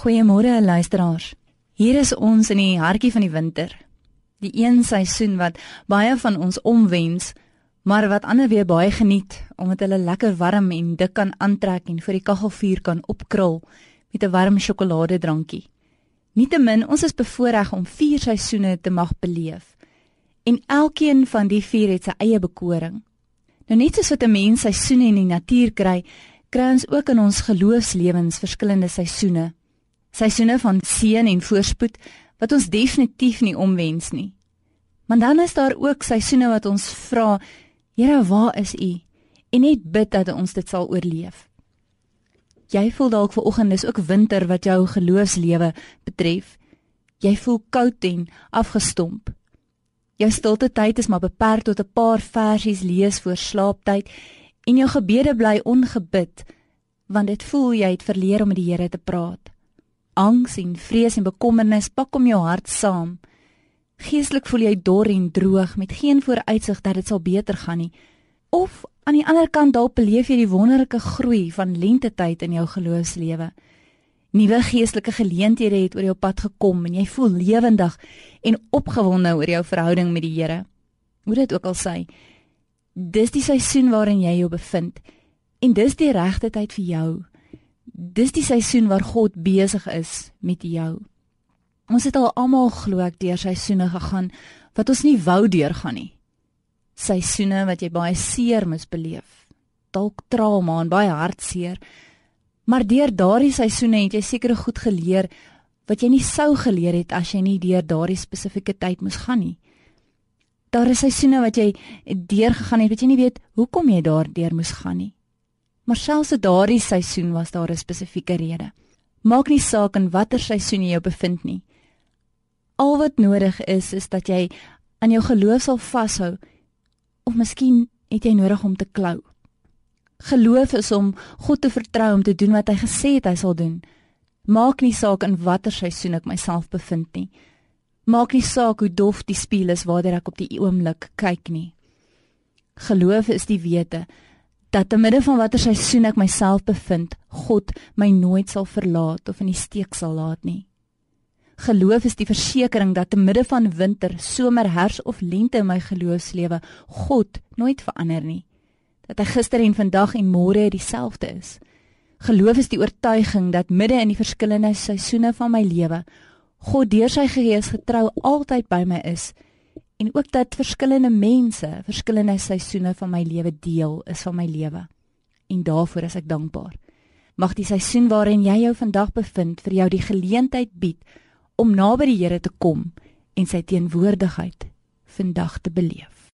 Goeiemôre luisteraars. Hier is ons in die hartjie van die winter. Die een seisoen wat baie van ons omwens, maar wat ander weer baie geniet omdat hulle lekker warm en dik kan aantrek en vir die kaggelvuur kan opkrul met 'n warm sjokoladedrankie. Nietemin, ons is bevoorreg om vier seisoene te mag beleef. En elkeen van die vier het sy eie bekoring. Nou net soos wat 'n mens seisoene in die natuur kry, kry ons ook in ons geloofslewens verskillende seisoene seisoene van seën en voorspoed wat ons definitief nie omwens nie. Maar dan is daar ook seisoene wat ons vra, Here, waar is U? En net bid dat ons dit sal oorleef. Jy voel dalk ver oggend is ook winter wat jou geloofslewe betref. Jy voel koud en afgestomp. Jou stilte tyd is maar beperk tot 'n paar versies lees voor slaaptyd en jou gebede bly ongebid want dit voel jy het verleer om met die Here te praat. Angs en vrees en bekommernis pak om jou hart saam. Geestelik voel jy dor en droog met geen vooruitsig dat dit sal beter gaan nie. Of aan die ander kant dalk beleef jy die wonderlike groei van lentetyd in jou geloofslewe. Nuwe geestelike geleenthede het oor jou pad gekom en jy voel lewendig en opgewonde oor jou verhouding met die Here. Hoe dit ook al sê, dis die seisoen waarin jy jou bevind en dis die regte tyd vir jou dis die seisoen waar God besig is met jou. Ons het al almal glo ek deur seisoene gegaan wat ons nie wou deurgaan nie. Seisoene wat jy baie seer moes beleef. Dalk trauma en baie hartseer. Maar deur daardie seisoene het jy seker goed geleer wat jy nie sou geleer het as jy nie deur daardie spesifieke tyd moes gaan nie. Daar is seisoene wat jy deurgegaan het wat jy nie weet hoekom jy daardeur moes gaan nie. Maar selfs in daardie seisoen was daar 'n spesifieke rede. Maak nie saak in watter seisoen jy jou bevind nie. Al wat nodig is is dat jy aan jou geloof sal vashou of miskien het jy nodig om te klou. Geloof is om God te vertrou om te doen wat hy gesê het hy sal doen. Maak nie saak in watter seisoen ek myself bevind nie. Maak nie saak hoe dof die spieël is waartoe ek op die oomblik kyk nie. Geloof is die wete dat te midde van watter seisoen ek myself bevind, God my nooit sal verlaat of in die steek sal laat nie. Geloof is die versekering dat te midde van winter, somer, herfs of lente in my geloofslewe, God nooit verander nie. Dat hy gister en vandag en môre dieselfde is. Geloof is die oortuiging dat midde in die verskillende seisoene van my lewe, God deur sy gees getrou altyd by my is en ook dat verskillende mense verskillende seisoene van my lewe deel is van my lewe. En daarvoor is ek dankbaar. Mag die seisoen waarin jy jou vandag bevind vir jou die geleentheid bied om naby die Here te kom en sy teenwoordigheid vandag te beleef.